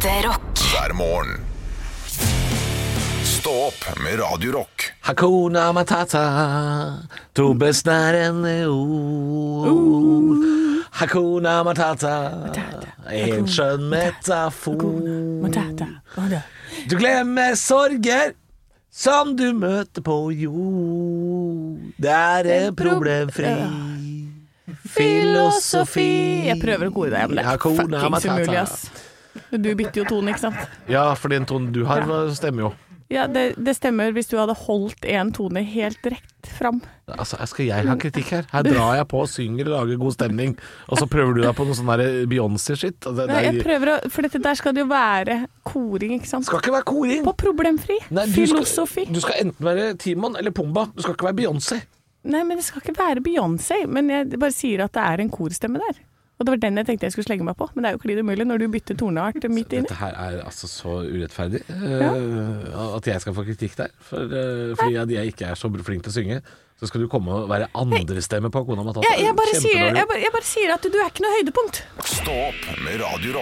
Ekte rock. hver morgen. Stå opp med Radio Rock. Hakuna Matata, Tobes besnærende ord. Hakuna Matata, en skjønn metafor. Matata. Du glemmer sorger som du møter på jord. Det er en problemfri filosofi. Jeg prøver å gode deg, men det er Hakuna fuckings Matata. umulig, ass. Du bytter jo tone, ikke sant? Ja, for den tonen du har, stemmer jo. Ja, det, det stemmer hvis du hadde holdt en tone helt rett fram. Altså, Skal jeg ha kritikk her? Her drar jeg på, og synger og lager god stemning, og så prøver du deg på noe sånn Beyoncé-skitt. Altså, Nei, jeg er- prøver å, for dette der skal det jo være koring, ikke sant? skal ikke være koring. På problemfri. Nei, du skal- Filosofi. Du skal enten være Timon eller Pumba. Du skal ikke være Beyoncé. Nei, men det skal ikke være Beyoncé. Men jeg bare sier at det er en korstemme der. Og det var den jeg tenkte jeg skulle slenge meg på, men det er jo klin umulig når du bytter toneart midt inni. Dette her er altså så urettferdig eh, at jeg skal få kritikk der. For, uh, fordi at jeg ikke er så flink til å synge, så skal du komme og være andrestemme på Kona Matata. Jeg, jeg, bare sier, jeg, bare, jeg bare sier at du er ikke noe høydepunkt. Stå opp med Radio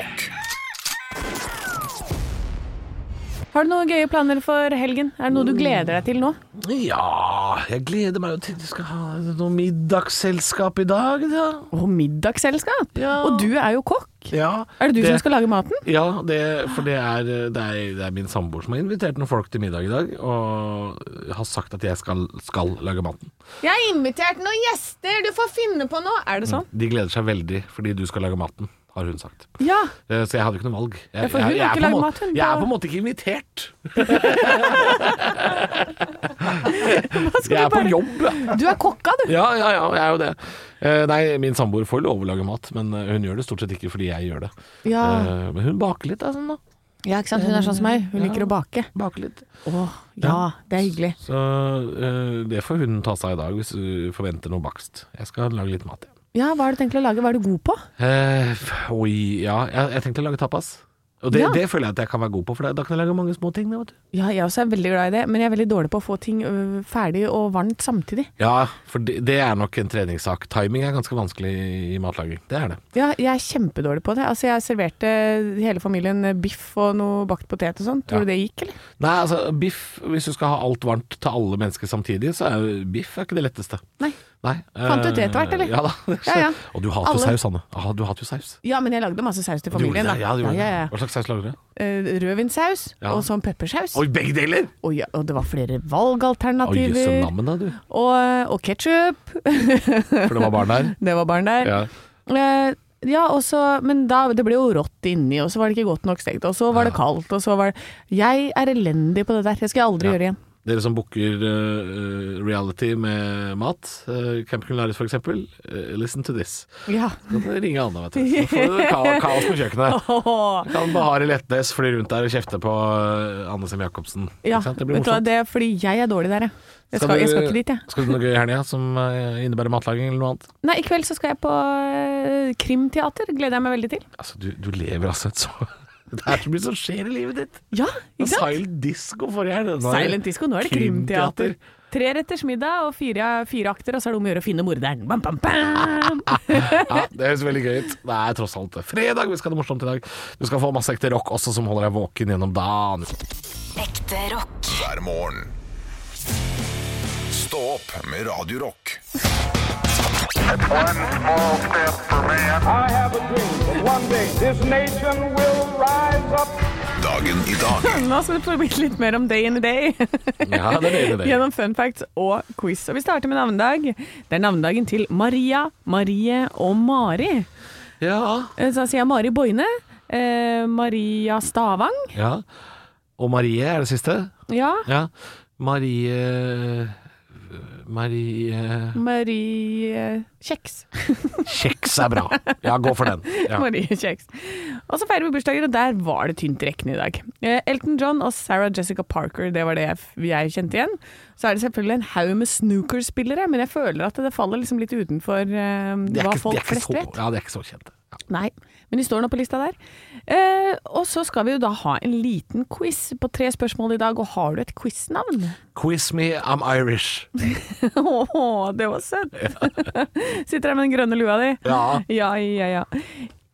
Har du noen gøye planer for helgen? Er det noe du gleder deg til nå? Ja, jeg gleder meg jo til vi skal ha noe middagsselskap i dag, da. Og middagsselskap! Ja. Og du er jo kokk. Ja, Er det du som skal lage maten? Ja, det, for det er, det, er, det er min samboer som har invitert noen folk til middag i dag, og har sagt at jeg skal, skal lage maten. Jeg har invitert noen gjester, du får finne på noe. Er det sånn? De gleder seg veldig fordi du skal lage maten, har hun sagt. Ja. Eh, Så jeg hadde ikke noe valg. Jeg, jeg, har er mat, jeg er på en måte ikke invitert. Jeg er på jobb. Du er kokka, du. Ja, ja, ja, jeg er jo det. Eh, Nei, min samboer får lov å lage mat, men eh, hun gjør det stort sett ikke fordi jeg gjør det. Ja. Men hun baker litt, da. Sånn, da. ja, ikke sant. Hun er sånn som meg. Hun liker å bake. Bake litt. Å, ja, det er hyggelig. Så det får hun ta seg i dag, hvis hun forventer noe bakst. Jeg skal lage litt mat, jeg. Ja, hva har du tenkt å lage? Hva er du god på? Eh, oi, ja. Jeg, jeg tenkte å lage tapas. Og det, Ja. det føler jeg at jeg kan være god på, for da- kan jeg lage mange små ting. da, Vet du. Ja, jeg også er veldig glad i det, men jeg er veldig dårlig på å få ting ferdig og varmt samtidig. Ja, for det, det er nok en treningssak. Timing er ganske vanskelig i, matlaging. Det er det. Ja, jeg er kjempedårlig på det. Altså, jeg serverte hele familien biff og noe bakt potet og sånn. Tror Ja. du det gikk, eller? Nei, altså biff, hvis du skal ha alt varmt til alle mennesker samtidig, så er jo biff er ikke det letteste. Nei. Nei. Fant du ut det etter hvert, eller? Ja da. Ja, ja. Og du hater jo saus, Anne. Ah, du hater jo saus. Ja, men jeg lagde masse saus til Du gjorde familien. det? da. Ja, du gjorde det. Slags saus lager du? Eh, Rødvinssaus Ja. og sånn peppersaus. Oi, begge deler! Og, ja, og det var flere Oi, jøsse valgalternativer. da, du. og og ketsjup. For det var barn der. det var barn der. Ja. Eh, ja, også, men da, det ble jo rått inni, og så var det ikke godt nok stekt, og så var det kaldt, og så var det Jeg er elendig på det der, det skal jeg aldri gjøre igjen. Dere som booker uh, reality med mat, uh, Camp Culinaris for eksempel, eh, listen to this. Ja. Kan dere ringe Anna, vet du. Så får du ka kaos på kjøkkenet. Du Kan Bahari Letnes fly rundt der og kjefte på Anne Sem Jacobsen. Ja, Det blir vet du morsomt. det er fordi jeg er dårlig der, jeg. Jeg skal, du- jeg skal ikke dit, jeg. Skal du noe gøy i helga som innebærer matlaging eller noe annet? Nei, i kveld så skal jeg på krimteater. Gleder jeg meg veldig til. Altså, du, du lever altså et så Det er så mye som skjer i livet ditt. Ja, ikke sant? Silent disco forrige helg. Silent disco, nå er det krimteater. Tre retters middag og fire, fire akter, og så er det om å gjøre å finne morderen. Bam, bam, bam. Ja, Det høres veldig gøy ut. Det er tross alt fredag, vi skal ha det morsomt i dag. Du skal få masse ekte rock også, som holder deg våken gjennom dagen. Ekte rock. hver morgen. Stå opp med Radio Dagen i dag Nå skal du få vite litt mer om day in a day. Ja, det er det, det. Gjennom fun facts og quiz. Og vi starter med navnedag. Det er navnedagen til Maria, Marie og Mari. Ja. Eh, Så sier jeg Mari Boine. Eh, Maria Stavang. ja. Og Marie er det siste? Ja. Ja. Marie Marie Marie Kjeks. Kjeks er bra. Ja, gå for den. Ja. Marie Kjeks. Og så feirer vi bursdager, og der var det tynt rekkende rekken i dag. Eh, Elton John og Sarah Jessica Parker, det var det jeg, jeg kjente igjen. Så er det selvfølgelig en haug med snookerspillere, men jeg føler at det faller liksom litt utenfor uh, hva ikke, folk flest vet. ja, de er ikke så kjente. Ja. Nei, men de står nå på lista der. Eh, og så skal vi jo da ha en liten quiz på tre spørsmål i dag, og har du et quiznavn? Quiz me, I'm Irish. Åh, det var søtt! Sitter her med den grønne lua di. Ja. Ja, ja, ja.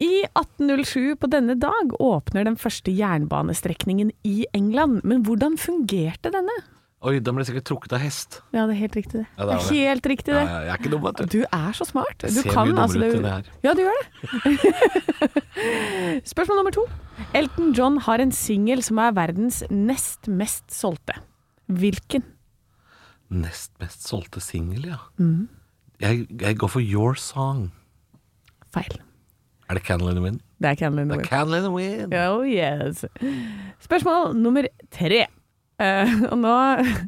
I 1807 på denne dag åpner den første jernbanestrekningen i England. Men hvordan fungerte denne? Oi, den ble sikkert trukket av hest. Ja, det er helt riktig det. Ja, det er det. helt riktig det. ja, jeg er ikke dum, vet du. Du er så smart. Du ser kan mye altså dummere ut enn jeg er. Ja, du gjør det. Spørsmål nummer to. Elton John har en singel som er verdens nest mest solgte. Hvilken? Nest mest solgte singel, ja. Mm. Jeg, jeg går for Your Song. Feil. Er det Candle in the Wind? Det er Candle in the Wind. er Candle in the Wind. Oh yes. Spørsmål nummer tre. Eh, og nå,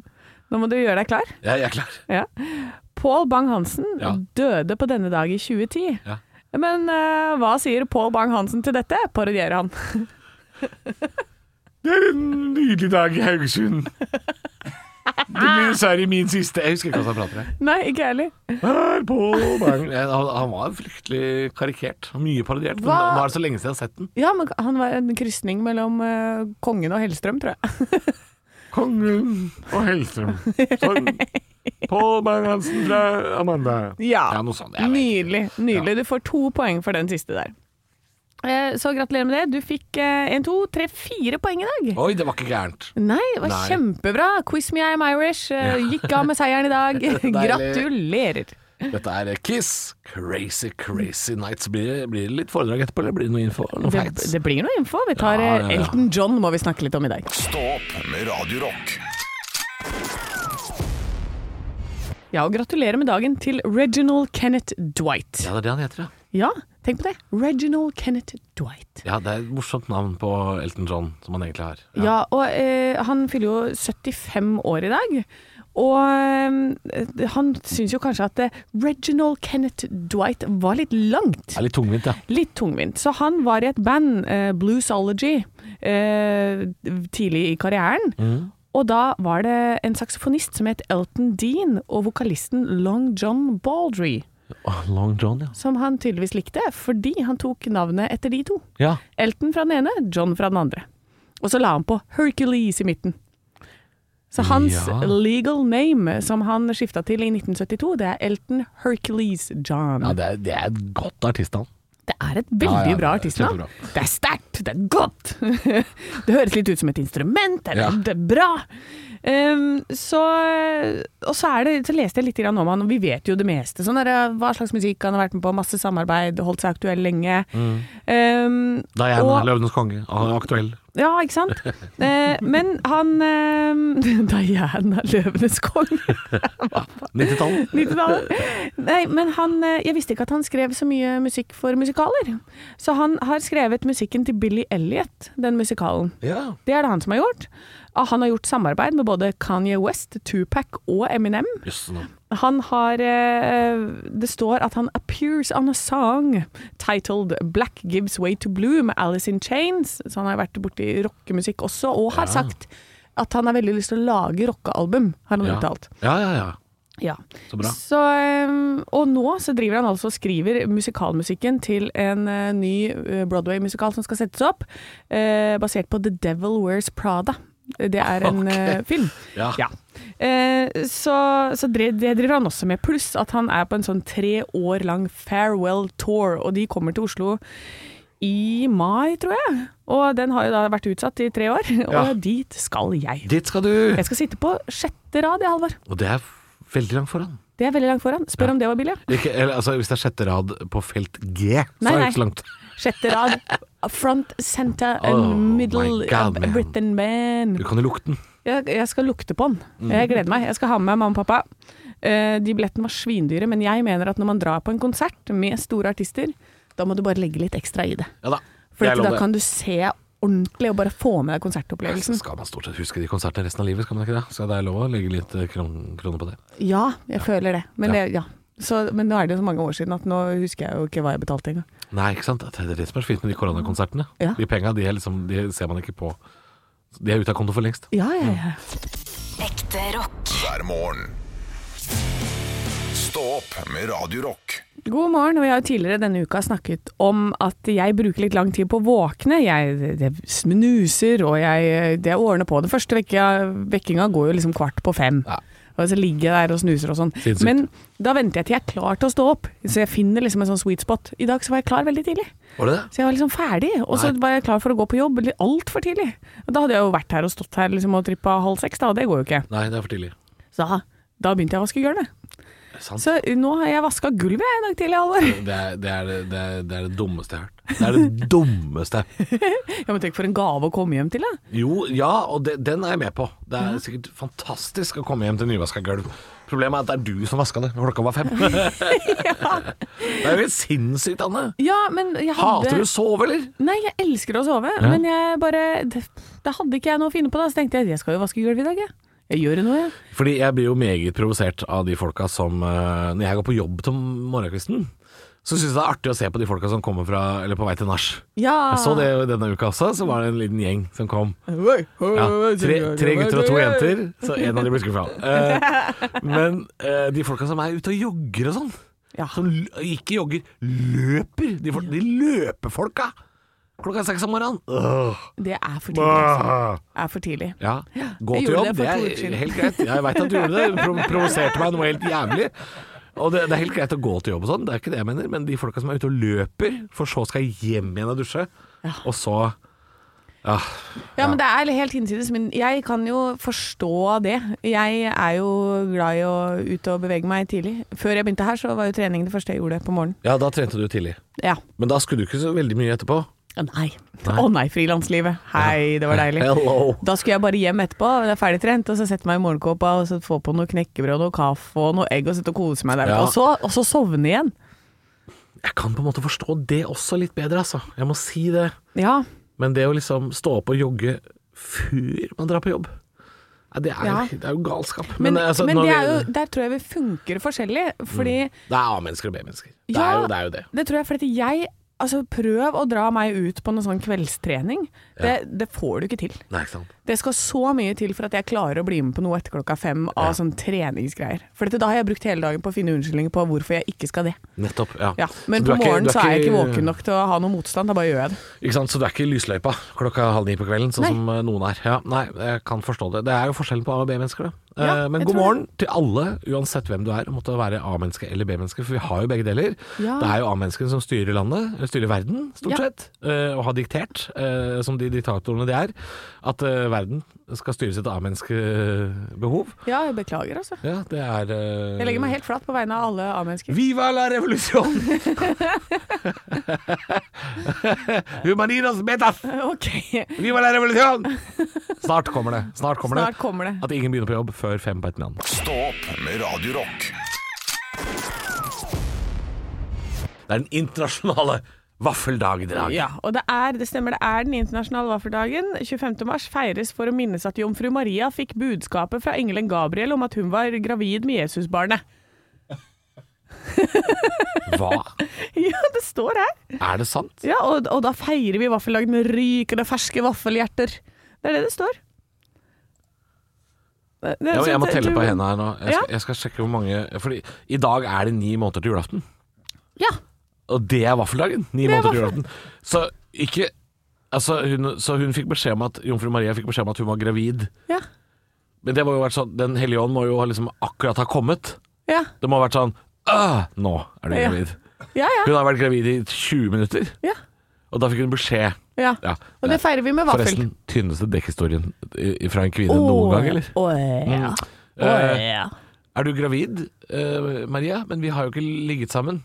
nå må du gjøre deg klar. Ja, jeg er klar. Ja. Pål Bang-Hansen Ja. døde på denne dag i 2010. Ja. Men eh, hva sier Pål Bang-Hansen til dette? Parodierer han. Det er en nydelig dag i Haugesund. Det blir dessverre min siste Jeg husker ikke hva han prater om. Nei, ikke jeg heller. Her på bang. Ja, Han han var fryktelig karikert. og Mye parodiert. Men Hva? nå er det så lenge siden jeg har sett den. Ja, men han var en krysning mellom eh, kongen og Hellstrøm, tror jeg. Kongen og Hellstrøm. Sånn. Pål Bang-Hansen fra Amanda. Ja, Ja, noe sånt. nydelig. nydelig. Ja. Du får to poeng for den siste der. Eh, Så gratulerer med det. Du fikk én, to, tre, fire poeng i dag. Oi, det var ikke gærent. Nei, det var Nei. kjempebra. Quiz me I'm Irish. Eh, Gikk av med seieren i dag. Deilig. Gratulerer. Dette er Kiss. Crazy, crazy nights. Blir det, blir det litt foredrag etterpå, eller blir det noe info? Noe Det, det blir noe info. Vi tar Ja, eh, ja, ja. Elton John må vi snakke litt om i dag. Stå opp med Radiorock. Ja, og gratulerer med dagen til Reginald Kenneth Dwight. Ja, det er det han heter, ja. Ja, tenk på det. Reginald Kenneth Dwight. Ja, det er et morsomt navn på Elton John, som han egentlig har. Ja, og eh, han fyller jo 75 år i dag. Og eh, han syns jo kanskje at Reginald Kenneth Dwight var litt langt. Er litt tungvint, ja. Litt tungvint. Så han var i et band, eh, Bluesology, eh, tidlig i karrieren. Mm. Og da var det en saksofonist som het Elton Dean, og vokalisten Long John Baldry, Long John, ja. som han tydeligvis likte, fordi han tok navnet etter de to. Ja, Elton fra den ene, John fra den andre. Og så la han på Hercules i midten. Så hans Ja. legal name, som han skifta til i 1972, det er Elton Hercules John. ja det, er, det er et godt artistnavn. Det er et veldig Ja, ja, bra artistnavn. Det er sterkt, det er godt. det høres litt ut som et instrument, det er, Ja. det er bra. Um, så, og så, det, så leste jeg litt om han, og vi vet jo det meste. Sånn der, hva slags musikk han har vært med på, masse samarbeid, holdt seg aktuell lenge. Ehm, Diana, og- Løvenes konge, aktuell. Ja, ikke sant? Eh, men han eh, Diana, løvenes konge. 90-tallet. 90-tallet. Nei, men han eh, Jeg visste ikke at han skrev så mye musikk for musikaler. Så han har skrevet musikken til Billy Elliot, den musikalen. Ja. Det er det han som har gjort. Ah, Han har gjort samarbeid med både Kanye West, Tupac og Eminem. Yes, no. Han har eh, Det står at han appears on a song titled 'Black Gives Way to Blue' med Alice in Chains. Så han har vært borti rockemusikk også, og har Ja. sagt at han har veldig lyst til å lage rockealbum, har han Ja. uttalt. ja, ja, ja. Ja. Så bra. Så, eh, og nå så driver han altså og skriver musikalmusikken til en eh, ny Broadway-musikal som skal settes opp, basert på The Devil Wears Prada. Det er en okay. eh, film. Ja. Ja. Eh, så så det, det driver han også med, pluss at han er på en sånn tre år lang farewell tour, og de kommer til Oslo i mai, tror jeg. Og den har jo da vært utsatt i tre år, Ja. og dit skal jeg. Dit skal du! Jeg skal sitte på sjette rad, jeg, Halvor. Og det er veldig langt foran. Det er veldig langt foran. Spør Ja. om det var billig. Ikke, eller, altså, hvis det er sjette rad på felt G, så Nei, er det ikke så langt. Sjette rad. Front, center and Oh middle God, man. Britain man. Du kan jo lukte den. Jeg, jeg skal lukte på den. Mm. Jeg gleder meg. Jeg skal ha med meg mamma og pappa. Uh, de billettene var svindyre, men jeg mener at når man drar på en konsert med store artister, da må du bare legge litt ekstra i det. Ja da. For da kan du se ordentlig og bare få med deg Så konsertopplevelsen. skal man stort sett huske de konsertene resten av livet, skal man ikke det? Så det er lov å legge litt eh, kron kroner på det. Ja, jeg føler det. Men, Ja. det, ja. Så, men nå er det jo så mange år siden at nå husker jeg jo ikke hva jeg betalte engang. Nei, ikke sant? Det er det som er så fint med de koronakonsertene. Ja. De penga, de, liksom, de ser man ikke på. De er ute av konto for lengst. Ja, ja, ja. Ekte rock. hver morgen. Stå opp med Radiorock. God morgen, og vi har jo tidligere denne uka snakket om at jeg bruker litt lang tid på å våkne. Jeg det snuser, og jeg, det ordner på. Det første vekkinga, vekkinga går jo liksom kvart på fem. Ja. Og så ligger jeg der og snuser og sånn. Men da venter jeg til jeg er klar til å stå opp, så jeg finner liksom en sånn sweet spot. I dag så var jeg klar veldig tidlig. Var det det? Så jeg var liksom ferdig, og så var jeg klar for å gå på jobb altfor tidlig. Og da hadde jeg jo vært her og stått her liksom og trippa halv seks, da, og det går jo ikke. Nei, det er for tidlig. Så da, da begynte jeg å vaske gulvet. Så nå har jeg vaska gulvet en i dag tidlig, Halvor. Det det, det, det, er, det dummeste jeg har hørt. Det er det dummeste. Ja, men tenk for en gave å komme hjem til, da. Jo, ja, og den er jeg med på. Det er sikkert fantastisk å komme hjem til nyvaska gulv. Problemet er at det er du som vaska det klokka var fem. Det er jo helt sinnssykt, Anne. Ja, hadde Hater du å sove, eller? Nei, jeg elsker å sove, Ja. men jeg bare det, hadde ikke jeg noe å finne på, da. Så tenkte jeg jeg skal jo vaske gulvet i dag, jeg. Jeg gjør noe, jeg. Fordi jeg blir jo meget provosert av de folka som eh, Når jeg går på jobb til morgenkvisten, så syns jeg det er artig å se på de folka som kommer fra Eller på vei til nach. Ja. Jeg så det jo denne uka også, så var det en liten gjeng som kom. Ja, tre, tre gutter og to jenter, så en av de ble skuffa. Eh, men eh, de folka som er ute og jogger og sånn, Ja. som ikke jogger, løper. De, folk, de løpefolka! Klokka seks om morgenen. Det er for tidlig. Altså. Er for tidlig. Ja. Gå Jeg til jobb, det det er helt greit. Jeg veit at du gjorde det. Pro provoserte meg noe helt jævlig. Og det, det er helt greit å gå til jobb og sånn, det er ikke det jeg mener. Men de folka som er ute og løper, for så skal hjem igjen og dusje, og så ja, Ja, men det er helt hinsides. Men jeg kan jo forstå det. Jeg er jo glad i å ut og bevege meg tidlig. Før jeg begynte her, så var jo trening det første jeg gjorde på morgenen. ja, da trente du tidlig. Ja. Men da skulle du ikke så veldig mye etterpå. Å nei. Å nei, frilanslivet. Hei, det var deilig. Hello. Da skulle jeg bare hjem etterpå, jeg er ferdig trent, og så sette meg i morgenkåpa og så få på noe knekkebrød, noe kaffe og noe egg og sitte og kose meg der. Ja. Og, så, og så sovne igjen. Jeg kan på en måte forstå det også litt bedre, altså. Jeg må si det. Ja. Men det å liksom stå opp og jogge før man drar på jobb, det, er, Ja. det er jo galskap. Men, altså, men det er jo, der tror jeg vi funker forskjellig, fordi Det er A-mennesker og B-mennesker. Det, Ja. det er jo det. Det tror jeg fordi jeg Altså, prøv å dra meg ut på noe sånn kveldstrening. Det, det får du ikke til. Nei, ikke. Det skal så mye til for at jeg klarer å bli med på noe etter klokka fem av Ja. sånn treningsgreier. For dette, da har jeg brukt hele dagen på å finne unnskyldninger på hvorfor jeg ikke skal det. Nettopp. Ja. Ja, men på morgenen så er jeg ikke ikke- våken nok til å ha noe motstand, da bare gjør jeg det. Ikke sant? Så du er ikke i lysløypa klokka halv ni på kvelden, sånn Nei. som eh, noen er. Ja, nei, jeg kan forstå det. Det er jo forskjellen på A- og B-mennesker, da. Ja, Eh, men god morgen morgen til alle, uansett hvem du er. Måtte være A-menneske eller B-menneske, for vi har jo begge deler. Ja. Det er jo A-menneskene som styrer landet, eller styrer verden, stort Ja. sett. eh, og har diktert, eh, som de diktatorene de er, at verden skal styres etter A-menneskebehov. Ja, jeg beklager, altså. Ja, det er uh... Jeg legger meg helt flat på vegne av alle A-mennesker. Viva la revolusjon! Humaninos metas! Okay. Viva la revolusjon! Snart kommer det. Snart kommer snart det. kommer det. At ingen begynner på jobb før fem på ettermiddagen. Stå opp med Radio Rock. Det er den internasjonale vaffeldagen i. Ja, og det er, det stemmer, det er den internasjonale vaffeldagen. 25. mars feires for å minnes at jomfru Maria fikk budskapet fra engelen Gabriel om at hun var gravid med Jesusbarnet. Hva? Ja, det står her. Er det sant? Ja, og, og da feirer vi vaffeldagen med rykende ferske vaffelhjerter. Det er det det står. Det, det Ja, jeg må sånn- telle på hendene her nå. Jeg skal, Ja. jeg skal sjekke hvor mange Fordi i dag er det ni måneder til julaften. Ja. Og det er vaffeldagen. Ni er måneder til julaften. Så ikke Altså, hun, så hun fikk beskjed om at Jomfru Maria fikk beskjed om at hun var gravid. Ja. Men det må jo vært sånn Den hellige ånd må jo liksom akkurat ha kommet. Ja. Det må ha vært sånn Nå er du Ja. gravid. Ja, ja. Hun har vært gravid i 20 minutter, ja. og da fikk hun beskjed. ja. Ja. Og det feirer vi med vaffel. Forresten, tynneste dekkhistorien fra en kvinne noen gang, eller? Å ja. Å Eh, ja. Er du gravid, uh, Maria? Men vi har jo ikke ligget sammen.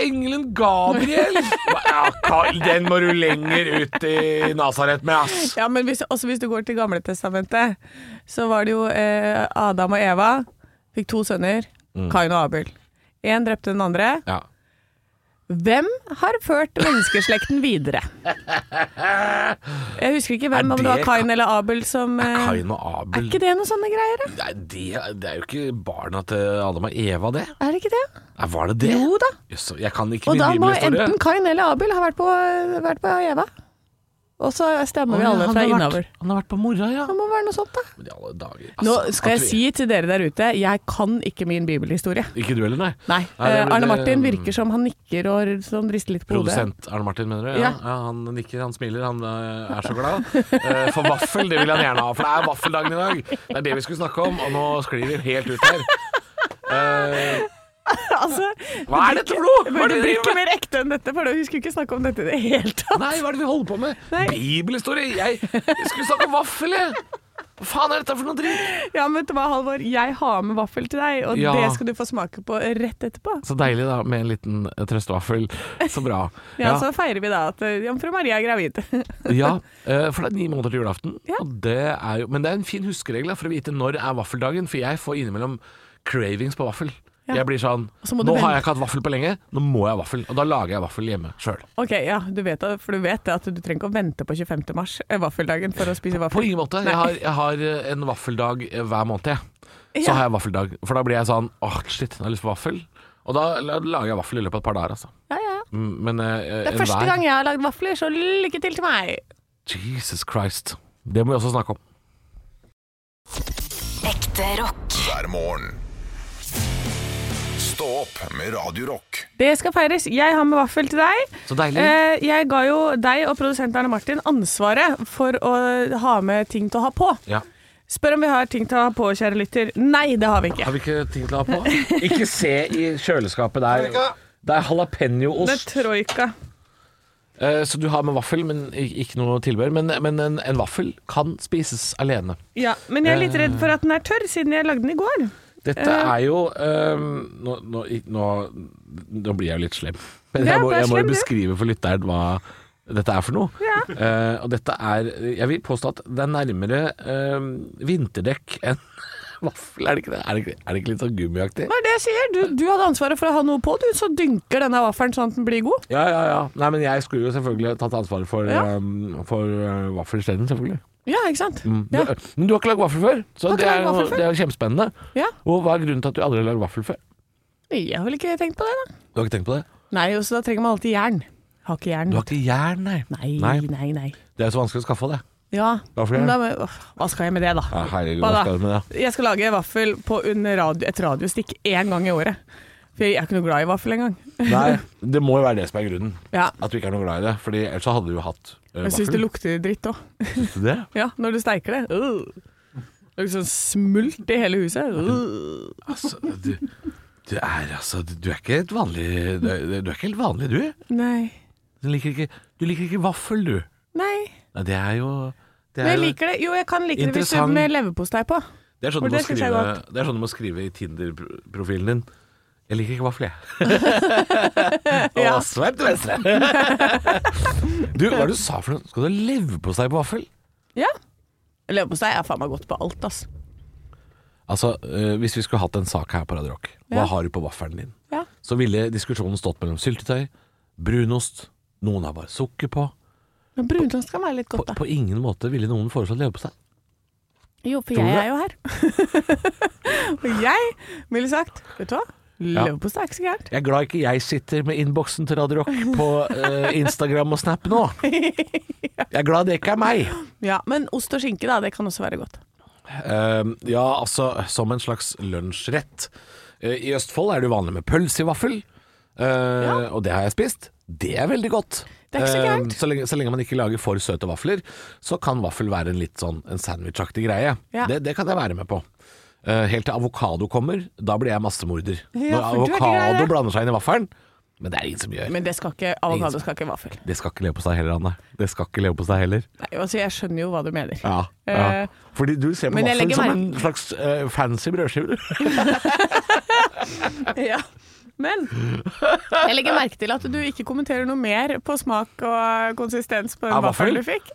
Engelen Gabriel! Ja, Karl, den må du lenger ut i Nasaret med, ass. Ja, men hvis, også hvis du går til Gamle Testamentet, så var det jo eh, Adam og Eva fikk to sønner, Mm. Kain og Abel. Én drepte den andre. Ja. Hvem har ført menneskeslekten videre? Jeg husker ikke hvem, om det var Kain eller Abel som Er Kain og Abel Er ikke det noen sånne greier? Nei, det, det er jo ikke barna til Adam og Eva, det. Er det ikke det? Nei, var det det? Jo da. Jøss, jeg kan ikke Og min da må enten Kain eller Abel ha vært på, vært på Eva. Og så stemmer vi alle fra innover. Han har vært på mora, ja. Det må være noe sånt, da? Men i alle dager Nå altså, skal at jeg si til dere der ute, jeg kan ikke min bibelhistorie. Ikke du heller, nei? Nei. Nei, det eh, Arne Martin virker som han nikker og sånn rister litt på hodet. Produsent Arne Martin, mener du? Ja. Ja. Han nikker, han smiler, han eh, er så glad. Eh, For vaffel, det vil han gjerne ha, for det er vaffeldagen i dag. Det er det vi skulle snakke om, og nå sklir vi helt ut her. Eh, altså, Hva er dette for noe? Hva er det du blir ikke mer ekte enn dette, for vi skulle ikke snakke om dette i det hele tatt. Nei, hva er det vi holder på med? Nei. Bibelhistorie? Jeg, jeg skulle snakke om vaffel, jeg. Hva faen er dette for noe dritt? Ja, men vet du hva, Halvor? Jeg har med vaffel til deg, og Ja. det skal du få smake på rett etterpå. Så deilig da, med en liten eh, trøstevaffel. Så bra. Ja, Så feirer vi da at eh, jomfru Maria er gravid. Ja, eh, for det er ni måneder til julaften. Ja. Og det er jo, men det er en fin huskeregel da, for å vite når er vaffeldagen, for jeg får innimellom cravings på vaffel. Ja. Jeg blir sånn så Nå har jeg ikke hatt vaffel på lenge, nå må jeg ha vaffel. Og da lager jeg vaffel hjemme sjøl. Ok, ja, du vet det, for du vet det at du trenger ikke å vente på 25. mars, eh, vaffeldagen, for å spise vaffel. På ingen måte. Jeg har, jeg har eh, en vaffeldag eh, hver måned, jeg. Så Ja. har jeg vaffeldag. For da blir jeg sånn åh, shit, jeg har lyst på vaffel. Og da lager jeg vaffel i løpet av et par dager, altså. Ja, ja. Mm, Men eh, Det er første gang jeg har lagd vafler, så lykke til til meg. Jesus Christ. Det må vi også snakke om. Ekte rock. hver morgen. Stå opp med Radio Rock. Det skal feires. Jeg har med vaffel til deg. Så deilig. Eh, jeg ga jo deg og produsent Arne Martin ansvaret for å ha med ting til å ha på. Ja. Spør om vi har ting til å ha på, kjære lytter. Nei, det har vi ikke. Har vi ikke ting til å ha på? Ikke se i kjøleskapet der. Det er Det er jalapeño-ost. troika. Eh, Så du har med vaffel, men ikke noe tilbehør. Men, men en, en vaffel kan spises alene. Ja, men jeg er litt redd for at den er tørr, siden jeg lagde den i går. Dette er jo um, nå, nå, nå, nå blir jeg jo litt slem. Men jeg må, jeg må jo beskrive for lytteren hva dette er for noe. Ja. Uh, og dette er Jeg vil påstå at det er nærmere uh, vinterdekk enn vaffel. Er det ikke det? Er det ikke, er det ikke litt sånn gummiaktig? Hva er det jeg sier? Du, du hadde ansvaret for å ha noe på, du, så dynker denne vaffelen sånn at den blir god. Ja, ja, ja. Nei, men jeg skulle jo selvfølgelig tatt ansvaret for, Ja. um, for uh, vaffel isteden, selvfølgelig. Ja, ikke sant? Mm. Ja. Du, men du har ikke lagd vaffel før, så det er, jo, før. det er jo kjempespennende. Ja. Og hva er grunnen til at du aldri har lagd vaffel før? Jeg har vel ikke tenkt på det, da. Du har ikke tenkt på det? Nei, og så da trenger man alltid jern. Har ikke jern. Du har ikke jern, nei. Nei, Nei. nei, nei. Det er så vanskelig å skaffe det. Ja, men da, hva skal jeg med det, da? Ja, herregud, Hva hva skal du med det? Jeg skal lage vaffel på under radio, et radiostikk én gang i året. For jeg er ikke noe glad i vaffel engang. Nei, det må jo være det som er grunnen. Ja. At du ikke er noe glad i det. Fordi ellers så hadde du jo hatt Jeg syns det lukter dritt òg. Syns du det? Ja, når du steiker det. Uh. Det er sånn smult i hele huset. Uh. Altså, du, du er altså Du er ikke helt vanlig Du er, du er ikke helt vanlig, du. Nei. Du liker ikke, du liker ikke vaffel, du. Nei. Nei, det er jo det Men er, jeg liker det. Jo, jeg kan like det hvis du med leverpostei på. det er sånn du må skrive, det sånn du må skrive i Tinder-profilen din. Jeg liker ikke vaffel, jeg. Ja. Og sveip til venstre. du, hva er det du sa for noe? Skal du ha leverpostei på vaffel? Ja. Leverpostei er faen meg godt på alt, ass. Altså, øh, Hvis vi skulle hatt en sak her på Radio Rock, hva Ja. har du på vaffelen din? Ja. Så ville diskusjonen stått mellom syltetøy, brunost, noen har bare sukker på. Men brunost kan være litt godt, da. på ingen måte ville noen foreslått leverpostei. Jo, for jeg er jo her. Og jeg ville sagt, vet du hva. Leverpostei er ikke så gærent. Jeg er glad ikke jeg sitter med innboksen til Radio Rock på uh, Instagram og Snap nå. Jeg er glad det ikke er meg. Ja, men ost og skinke, da, det kan også være godt. Uh, ja, altså som en slags lunsjrett. Uh, I Østfold er det jo vanlig med pølse i vaffel, ja. og det har jeg spist. Det er veldig godt. Det er ikke så Eh, gærent. så, lenge, så lenge man ikke lager for søte vafler, så kan vaffel være en litt sånn en sandwichaktig greie. Ja. Det, det kan jeg være med på. Eh, helt til avokado kommer, da blir jeg massemorder. Ja, Når avokado blander seg inn i vaffelen, men det er ingen som gjør. Men det skal ikke, avokado skal ikke vaffel. det skal ikke leverpostei heller, Anne. Det skal ikke leverpostei heller. Nei, altså jeg skjønner jo hva du mener. Ja, ja. Eh, Fordi du ser på men jeg vaffel som en slags uh, fancy brødskive. du. Ja. Men jeg legger merke til at du ikke kommenterer noe mer på smak og konsistens på den vaffelen du fikk.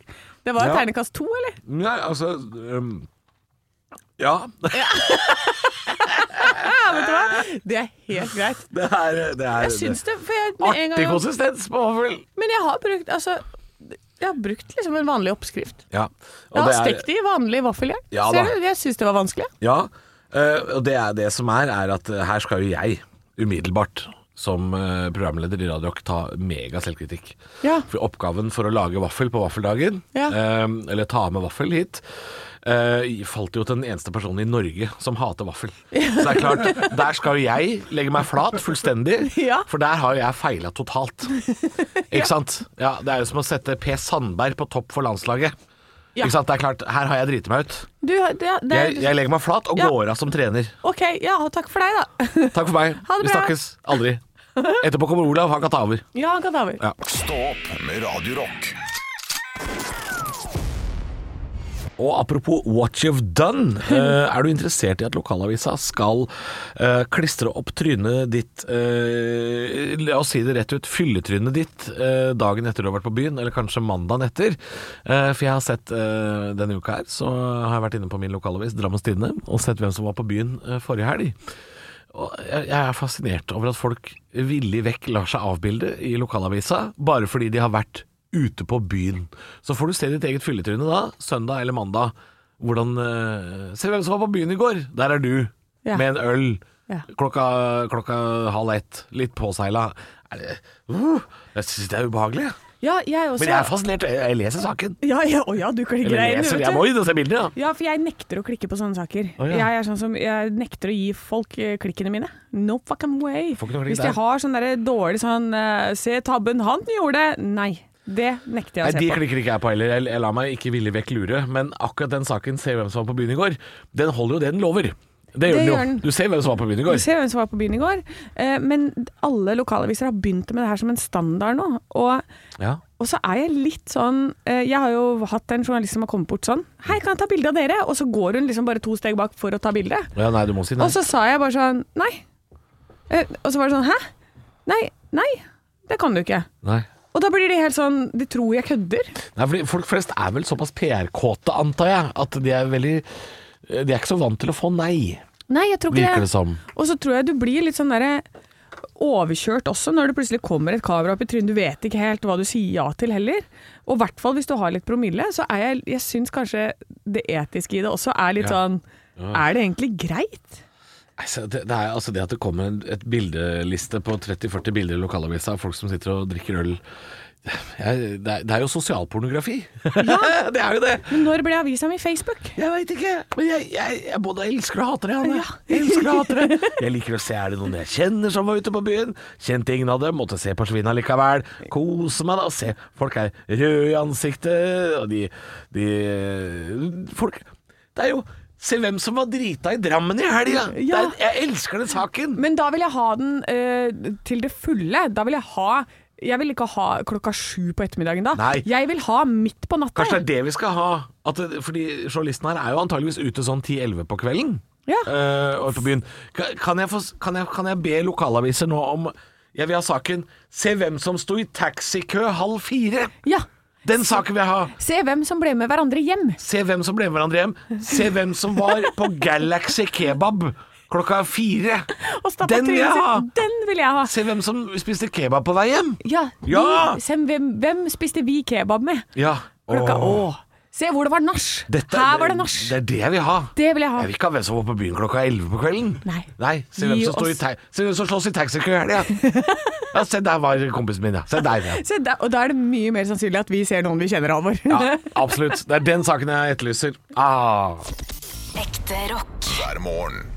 Det var Ja. ternekast to, eller? Nei, altså um, Ja. Ja, vet du hva? Det er helt greit. Det er, det er Jeg syns det, for jeg, artig gang, konsistens på vaffel. Men jeg har brukt, altså Jeg har brukt liksom en vanlig oppskrift. Ja. Jeg har stekt det i vanlig vaffeljern. Ja Ser du? Jeg syns det var vanskelig. Ja, eh, og det, er det som er, er at eh, her skal jo jeg umiddelbart som eh, programleder i Radio Rock ta mega selvkritikk. Ja. For oppgaven for å lage vaffel på vaffeldagen, Ja. eller ta med vaffel hit, eh, falt jo til den eneste personen i Norge som hater vaffel. Så det er klart, der skal jo jeg legge meg flat fullstendig, Ja. for der har jo jeg feila totalt. Ikke sant? Ja, det er jo som å sette Per Sandberg på topp for landslaget. Ja. Ikke sant? Det er klart, her har jeg driti meg ut. Du, det, det, Jeg, jeg legger meg flat og Ja. går av som trener. OK, ja, takk for deg, da. Takk for meg. Ha det Vi bra. snakkes aldri. Etterpå kommer Olav, han kan ta over. Ja, han kan ta over. Ja. Stå opp med Radio Rock. Og apropos what you've done, eh, er du interessert i at lokalavisa skal eh, klistre opp trynet ditt, eh, la oss si det rett ut, fylletrynet ditt dagen etter du har vært på byen, eller kanskje mandagen etter? For jeg har sett denne uka her, så har jeg vært inne på min lokalavis, Drammens Tidende, og sett hvem som var på byen forrige helg. Og jeg er fascinert over at folk villig vekk lar seg avbilde i lokalavisa, bare fordi de har vært ute på byen. Så får du se ditt eget fylletryne da, søndag eller mandag. Hvordan uh, Se hvem som var på byen i går! Der er du, Ja. med en øl. Ja. Klokka, klokka halv ett. Litt påseila. Det, uh, jeg syns det er ubehagelig. Ja, jeg også. Men jeg er fascinert. Jeg, jeg leser saken. Ja, ja, å ja, du klikker Eller leser, jeg må inn og se bildene, ja. Ja, for jeg nekter å klikke på sånne saker. Å, ja. Jeg sånn som, jeg nekter å gi folk eh, klikkene mine. No fucking way. Hvis de har sånn derre dårlig sånn eh, Se tabben han gjorde! Nei. Det nekter jeg å se på. Nei, De klikker ikke jeg på heller. Jeg, jeg lar meg ikke villig vekk lure. Men akkurat den saken, Se hvem som var på byen i går, den holder jo det den lover. Det gjør Det den jo. gjør den. Du ser hvem som var på byen i går. Du ser hvem som var på byen i går. Eh, men alle lokalaviser har begynt med det her som en standard nå. Og, Ja. og så er jeg litt sånn eh, Jeg har jo hatt en journalist som har kommet bort sånn Hei, kan jeg ta bilde av dere? Og så går hun liksom bare to steg bak for å ta bilde. ja, nei, du må si nei. Og så sa jeg bare sånn Nei. Eh, og så var det sånn Hæ? Nei, nei, det kan du ikke. nei. Og da blir de helt sånn De tror jeg kødder. Nei, fordi Folk flest er vel såpass PR-kåte, antar jeg, at de er veldig De er ikke så vant til å få nei, Nei, jeg tror ikke virker det som. Og så tror jeg du blir litt sånn derre overkjørt også, når det plutselig kommer et kamera opp i trynet. Du vet ikke helt hva du sier ja til heller. Og i hvert fall hvis du har litt promille, så er jeg Jeg syns kanskje det etiske i det også er litt Ja. sånn Er det egentlig greit? Altså, det, det er altså det at det kommer et bildeliste på 30-40 bilder i lokalavisa av folk som sitter og drikker øl jeg, det, er, det er jo sosialpornografi. Ja. det er jo det. Men når ble avisa mi Facebook? Jeg veit ikke, men jeg, jeg, jeg både elsker og hater det, Hanne. Jeg elsker og hater det. Jeg liker å se er det noen jeg kjenner som var ute på byen. Kjente ingen av dem, måtte se på svinna likevel. Kose meg da, se. Folk er røde i ansiktet, og de, de Folk Det er jo Se hvem som var drita i Drammen i helga! Ja. Jeg elsker den saken! Men da vil jeg ha den uh, til det fulle. Da vil jeg ha Jeg vil ikke ha klokka sju på ettermiddagen da. Nei. Jeg vil ha midt på natta. Kanskje det er det vi skal ha. At fordi journalisten her er jo antageligvis ute sånn 10-11 på kvelden. Ja. Uh, og på byen. Kan, kan, jeg få, kan, jeg, kan jeg be lokalaviser nå om Jeg vil ha saken 'Se hvem som sto i taxikø halv fire'. Ja. Den saken vil jeg ha. Se hvem som ble med hverandre hjem. Se hvem som ble med hverandre hjem. Se hvem som var på Galaxy Kebab klokka fire. Den vil jeg ha. Den vil jeg ha. Se hvem som spiste kebab på vei hjem. Ja. Ja! Vi, se hvem, hvem spiste vi kebab med? Ja. Klokka Åh. Se hvor det var nach. Her var det nach. Det er det jeg vil ha. Det vil jeg ha. Jeg vil ikke ha hvem som var på byen klokka 11 på kvelden. Nei. Nei Se hvem som, står i se hvem som slåss i taxikø i helga. Ja, se der var kompisen min, ja. Se der, ja. Se, der, og da er det mye mer sannsynlig at vi ser noen vi kjenner, Halvor. ja. Absolutt. Det er den saken jeg etterlyser. Ah. Ekte rock. hver morgen.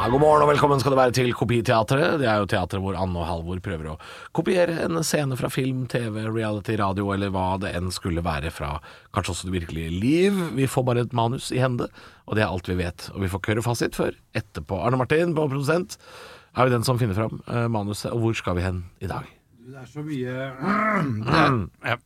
Ja, god morgen og velkommen skal det være til Kopiteatret. Det er jo teatret hvor Anne og Halvor prøver å kopiere en scene fra film, TV, reality, radio eller hva det enn skulle være fra kanskje også det virkelige liv. Vi får bare et manus i hende, og det er alt vi vet. Og vi får køre fasit før etterpå. Arne Martin, på produsent, er jo den som finner fram eh, manuset. Og hvor skal vi hen i dag? Det er så mye det er, ja.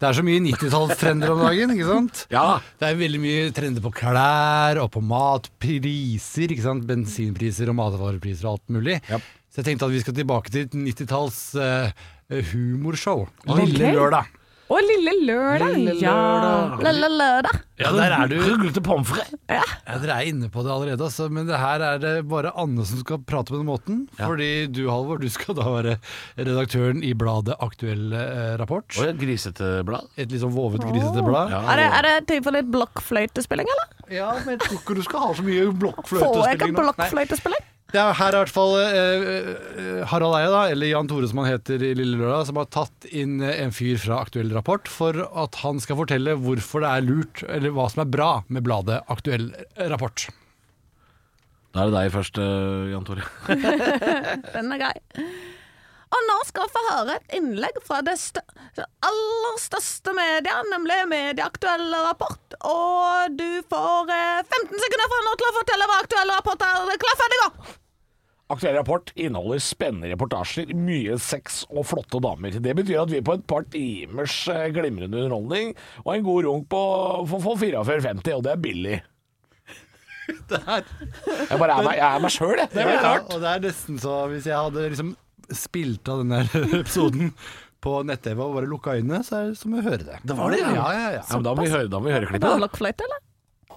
Det er så mye 90-tallstrender om dagen, ikke sant? Ja, Det er veldig mye trender på klær og på matpriser, ikke sant? Bensinpriser og matvarepriser og alt mulig. Ja. Så jeg tenkte at vi skal tilbake til 90-talls uh, eh, humorshow. Lille okay. lørdag. Å, Lille Lørdag! Lille Ja. Lørdag. Lille Lørdag. Ja, der er du. Ruglete pommes frites. Ja, Dere er inne på det allerede, altså, men det her er det bare Anne som skal prate på den måten. Fordi du, Halvor, du skal da være redaktøren i bladet Aktuell eh, rapport. Og et grisete blad. Et litt sånn vovet, grisete blad. Ja. Er det, er det tid for litt blokkfløytespilling, eller? Ja, men jeg tror ikke du skal ha så mye blokkfløytespilling. Får jeg ikke blokkfløytespilling nå. er? Ja, her er i hvert fall eh, eh, Harald Eie, da, eller Jan Tore som han heter i Lille Lørdag, som har tatt inn eh, en fyr fra Aktuell Rapport for at han skal fortelle hvorfor det er lurt, eller hva som er bra med bladet Aktuell Rapport. Da er det deg først, eh, Jan Tore. Den er grei. Og nå skal vi få høre et innlegg fra det aller største media, nemlig Medieaktuell Rapport. Og du får eh, 15 sekunder fra nå til å fortelle hva Aktuell Rapport er. Klar, ferdig, gå! Aktuell rapport inneholder spennende reportasjer, mye sex og flotte damer. Det betyr at vi på et par timers eh, glimrende underholdning og en god runk på for, for 44,50, og det er billig. Jeg bare er meg, jeg er meg sjøl, jeg. Det er veldig Ja, og det er nesten så hvis jeg hadde liksom spilt av den der episoden på nett-TV og bare lukka øynene, så er det som å høre det. Det var det, ja. Ja, ja, ja. Ja, da må vi høre, da må vi høre klippet. da.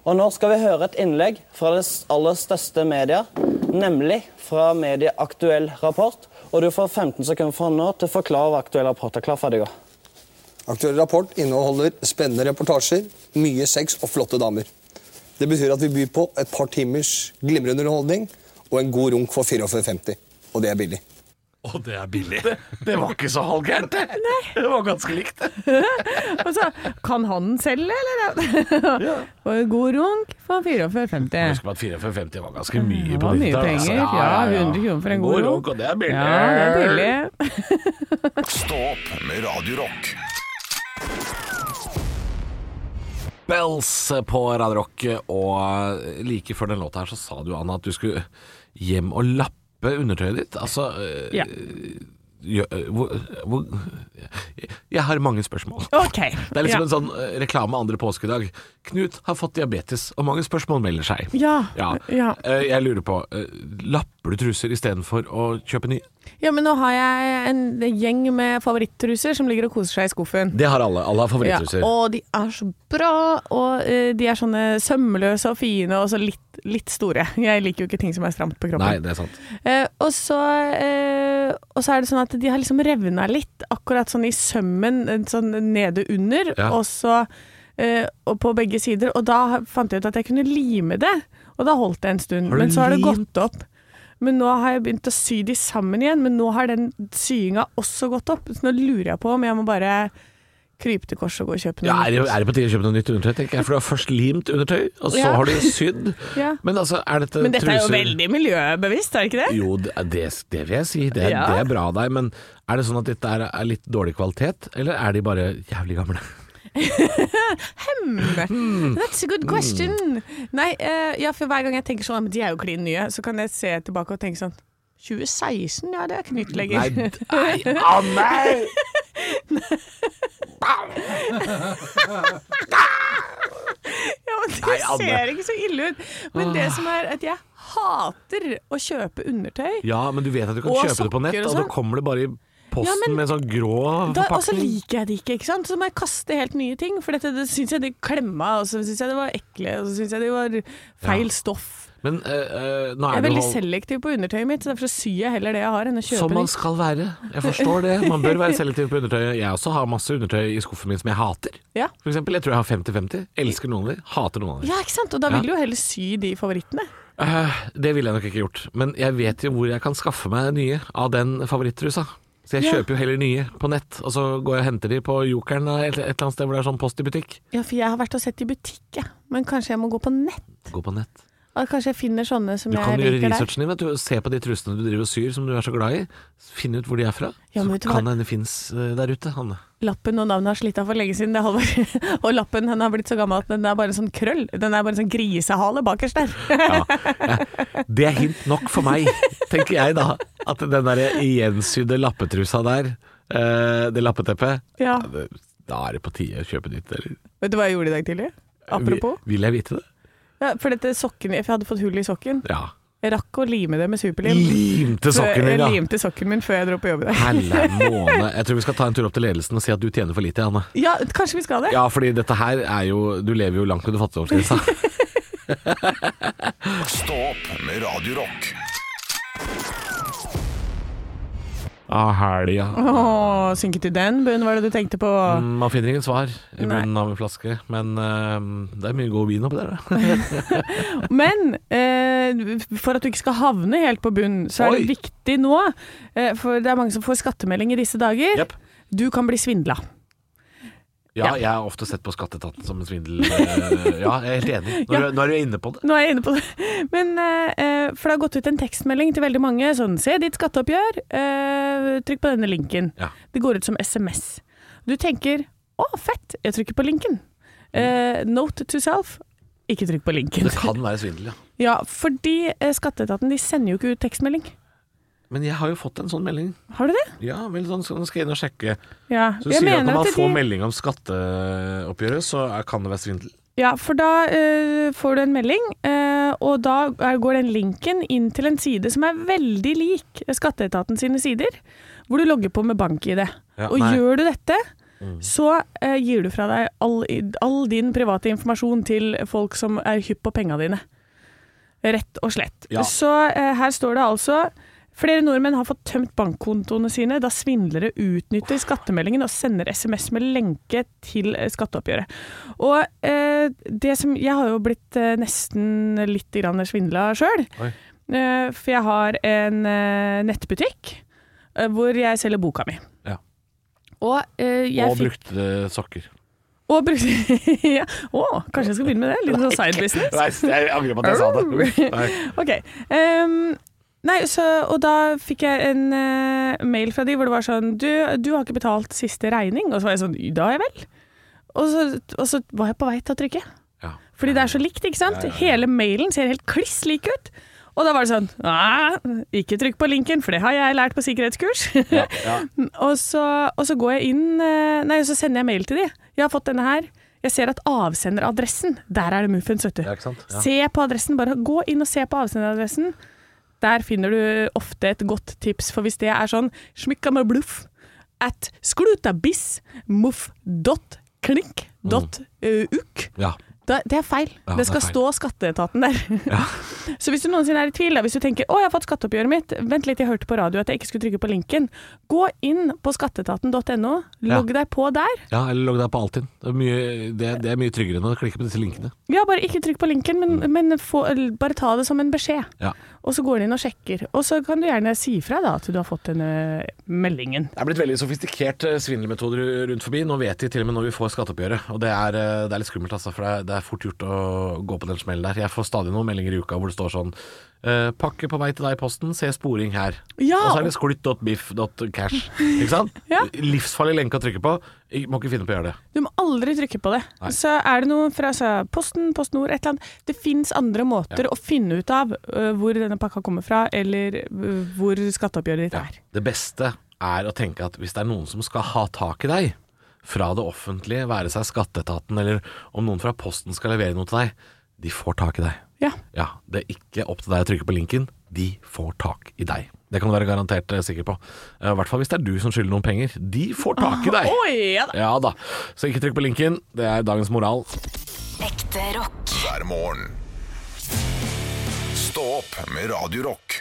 Og nå skal vi høre et innlegg fra det aller største media, nemlig fra Medieaktuell rapport. Og du får 15 sekunder fra nå til å forklare hva Aktuell rapport er. Klar, for deg. Aktuell rapport inneholder spennende reportasjer, mye sex og flotte damer. Det betyr at vi byr på et par timers glimrende underholdning og en god runk for 44,50. Og det er billig. Og det er billig. Det var ikke så halvgærent, det. Det var ganske likt. Og så kan han selge, eller? Og en god runk for 44,50. Husk at 44,50 var ganske mye Det på var mye 90-tallet, penger. altså. Ja, 100 kroner for en god runk. Og det er billig. Ja, det er billig. Stopp med Radio Rock. Bells på Radio Rock, og like før den låta her så sa du, Anna, at du skulle hjem og lappe undertøyet ditt. Altså eh, Ja. gjø- eh, Jeg har mange spørsmål. Okay. Det er liksom en sånn eh, reklame andre påskedag. Knut har fått diabetes, og mange spørsmål melder seg. Ja. Ja. Ja. Jeg lurer på, lapper du truser istedenfor å kjøpe nye? Ja, men nå har jeg en gjeng med favorittruser som ligger og koser seg i skuffen. Det har alle. Alle har favorittruser. Ja, og de er så bra, og uh, de er sånne sømløse og fine og så litt, litt store. Jeg liker jo ikke ting som er stramt på kroppen. Nei, det er sant. Uh, og, så, uh, og så er det sånn at de har liksom revna litt, akkurat sånn i sømmen, sånn nede under, Ja. og så og på begge sider. Og da fant jeg ut at jeg kunne lime det, og da holdt det en stund. Men så har det gått opp. Men nå har jeg begynt å sy de sammen igjen, men nå har den syinga også gått opp. Så nå lurer jeg på om jeg må bare krype til korset og gå og kjøpe noe Ja, er, det, er det på tide å kjøpe noe nytt undertøy, tenker jeg? For du har først limt undertøy, og så Ja. har du sydd. Ja. Men altså, er dette Men dette er jo veldig miljøbevisst, er det ikke det? Jo, det, det, vil jeg si. Det, Ja. det er bra av deg. Men er det sånn at dette er, er litt dårlig kvalitet, eller er de bare jævlig gamle? Hmm. That's a good question. Nei, uh, ja, for hver gang jeg tenker sånn, men de er jo klin nye, så kan jeg se tilbake og tenke sånn 2016, ja det er ikke nytt lenger. Nei, nei, Anne! ja, men det ser ikke så ille ut. Men det som er at jeg hater å kjøpe undertøy. Ja, men du vet at du kan kjøpe det på nett, og og så sånn. kommer det bare i posten Ja, men med sånn grå forpakning. og så liker jeg det ikke, ikke sant? Så må jeg kaste helt nye ting. For dette det syns jeg de klemma, og så syns jeg det var ekle, og så syns jeg det var feil Ja. stoff. Men øh, øh, Jeg er veldig selektiv på undertøyet mitt, så derfor syr jeg heller det jeg har, enn å kjøpe som man skal være. Jeg forstår det. Man bør være selektiv på undertøy. Jeg også har masse undertøy i skuffen min som jeg hater. Ja. For eksempel, jeg tror jeg har 50-50. Elsker noen av de, hater noen av de. ja, ikke sant? Og da vil du jo heller sy de favorittene. Uh, det ville jeg nok ikke gjort. Men jeg vet jo hvor jeg kan skaffe meg nye av den favorittrusa. Så jeg kjøper jo heller nye på nett, og så går jeg og henter de på Jokeren et, et eller annet sted hvor det er sånn post i butikk. Ja, for jeg har vært og sett i butikk, ja. men kanskje jeg må gå på nett? Gå på nett. Og kanskje jeg finner sånne som Du kan jeg gjøre liker der. researchen din. Vet du. Se på de trusene du driver og syr som du er så glad i. Finne ut hvor de er fra. Ja, så kan det hende finnes der ute, Hanne. Lappen og navnet har slitt av for lenge siden, det Halvor. Og lappen den har blitt så gammel at den er bare en sånn krøll. Den er bare en sånn grisehale bakerst der. Ja. Ja. Det er hint nok for meg, tenker jeg da. At den der gjensydde lappetrusa der, eh, det lappeteppet, Ja. da er det på tide å kjøpe nytt, eller? Vet du hva jeg gjorde i dag tidlig? Apropos. Vil, vil jeg vite det? Ja, for dette sokken, jeg hadde fått hull i sokken. Ja. Jeg rakk å lime det med superlim. Limte sokken din, ja. limte sokken min før jeg dro på jobb i dag. Helle måne. Jeg tror vi skal ta en tur opp til ledelsen og si at du tjener for lite, Anne. Ja, kanskje vi skal det? Ja, fordi dette her er jo Du lever jo langt under fattigdomsgrensa. Stå opp med Radio Ah, helga. Synket i den bunnen, var det du tenkte på? Mm, Man finner ingen svar i bunnen av en flaske, men uh, det er mye god vin oppi der, da. Men uh, for at du ikke skal havne helt på bunnen, så er Oi. det viktig nå, uh, for det er mange som får skattemelding i disse dager, yep. du kan bli svindla. Ja, jeg har ofte sett på Skatteetaten som en svindel. eh, Ja, jeg er helt enig. Nå, Ja. du, er du inne på det. Nå er jeg inne på det. Men, eh, for det har gått ut en tekstmelding til veldig mange, sånn se ditt skatteoppgjør, uh, trykk på denne linken. Ja. Det går ut som SMS. Du tenker å fett, jeg trykker på linken. Uh, note to self, ikke trykk på linken. Det kan være svindel, ja. Ja, fordi skatteetaten de sender jo ikke ut tekstmelding. Men jeg har jo fått en sånn melding. Har du det? Ja, vel sånn, så skal jeg inn og sjekke. Ja, Så du jeg sier at når man får de- melding om skatteoppgjøret, så er, kan det være svindel? Ja, for da eh, får du en melding, eh, og da er, går den linken inn til en side som er veldig lik Skatteetaten sine sider, hvor du logger på med bank-ID. Ja, og nei. Mm. gjør du dette, så eh, gir du fra deg all, all din private informasjon til folk som er hypp på penga dine. Rett og slett. Ja. Så eh, her står det altså Flere nordmenn har fått tømt bankkontoene sine da svindlere utnytter skattemeldingen og sender SMS med lenke til eh, skatteoppgjøret. Og eh, det som Jeg har jo blitt eh, nesten litt svindla sjøl. Eh, for jeg har en eh, nettbutikk eh, hvor jeg selger boka mi. Ja. Og jeg Og brukte sokker. og brukte ja. oh, kanskje jeg skal begynne med det? Litt sånn side business? Nei, jeg angrer på at jeg sa det. Nei. Ok. ehm, nei, så, og da fikk jeg en uh, mail fra de hvor det var sånn du, du har ikke betalt siste regning. Og så var jeg sånn Da ja vel. Og så, og så var jeg på vei til å trykke. Ja. Fordi det er så likt, ikke sant? Hele mailen ser helt kliss lik ut. Og da var det sånn «Nei, Ikke trykk på linken, for det har jeg lært på sikkerhetskurs. Ja, ja. og, så, og så går jeg inn eh, Nei, så sender jeg mail til de. Jeg har fått denne her. Jeg ser at avsenderadressen, der er det muffens, vet du. Ja? Ja. Se på adressen, bare gå inn og se på avsenderadressen. Der finner du ofte et godt tips, for hvis det er sånn smykka med bluff at sklutabis muff dot klink dot uh, uk, ja. da, det er feil. Ja, det det skal feil. stå skatteetaten der. så hvis du noensinne er i tvil, hvis du tenker 'Å, jeg har fått skatteoppgjøret mitt', vent litt, jeg hørte på radio at jeg ikke skulle trykke på linken. Gå inn på skatteetaten.no, logg deg på der. ja, eller logg deg på Altinn. Det, er mye- det, det er mye tryggere enn å klikke på disse linkene. Ja, bare ikke trykk på linken, men, men få, bare ta det som en beskjed. Og så går de inn og sjekker. Og så kan du gjerne si fra da at du har fått denne meldingen. Det er blitt veldig sofistikert eh, svindelmetoder rundt forbi. Nå vet de til og med når vi får skatteoppgjøret. Og det er, eh, det er litt skummelt, altså. For det er fort gjort å gå på den smellen der. Jeg får stadig noen meldinger i uka hvor det står sånn eh, Pakke på vei til deg i posten, se sporing her. Ja. Og så er det sklutt.biff.cash. Ikke sant? Ja. Livsfarlig lenke å trykke på. Jeg må ikke finne på å gjøre det. Du må aldri trykke på det. Nei. Så er det noe fra så, Posten, PostNord, et eller annet. Det fins andre måter å finne ut av uh, hvor denne pakka kommer fra, eller uh, hvor skatteoppgjøret ditt er. Det beste er å tenke at hvis det er noen som skal ha tak i deg fra det offentlige, være seg skatteetaten eller om noen fra posten skal levere noe til deg, de får tak i deg. Ja. Ja, Det er ikke opp til deg å trykke på linken, de får tak i deg. Det kan du være garantert eh, sikker på. Eh, I hvert fall hvis det er du som skylder noen penger. De får tak i deg! Oh, ja da. Ja da. Så ikke trykk på linken. Det er dagens moral. Ekte rock. hver morgen. Stå opp med Radio Rock.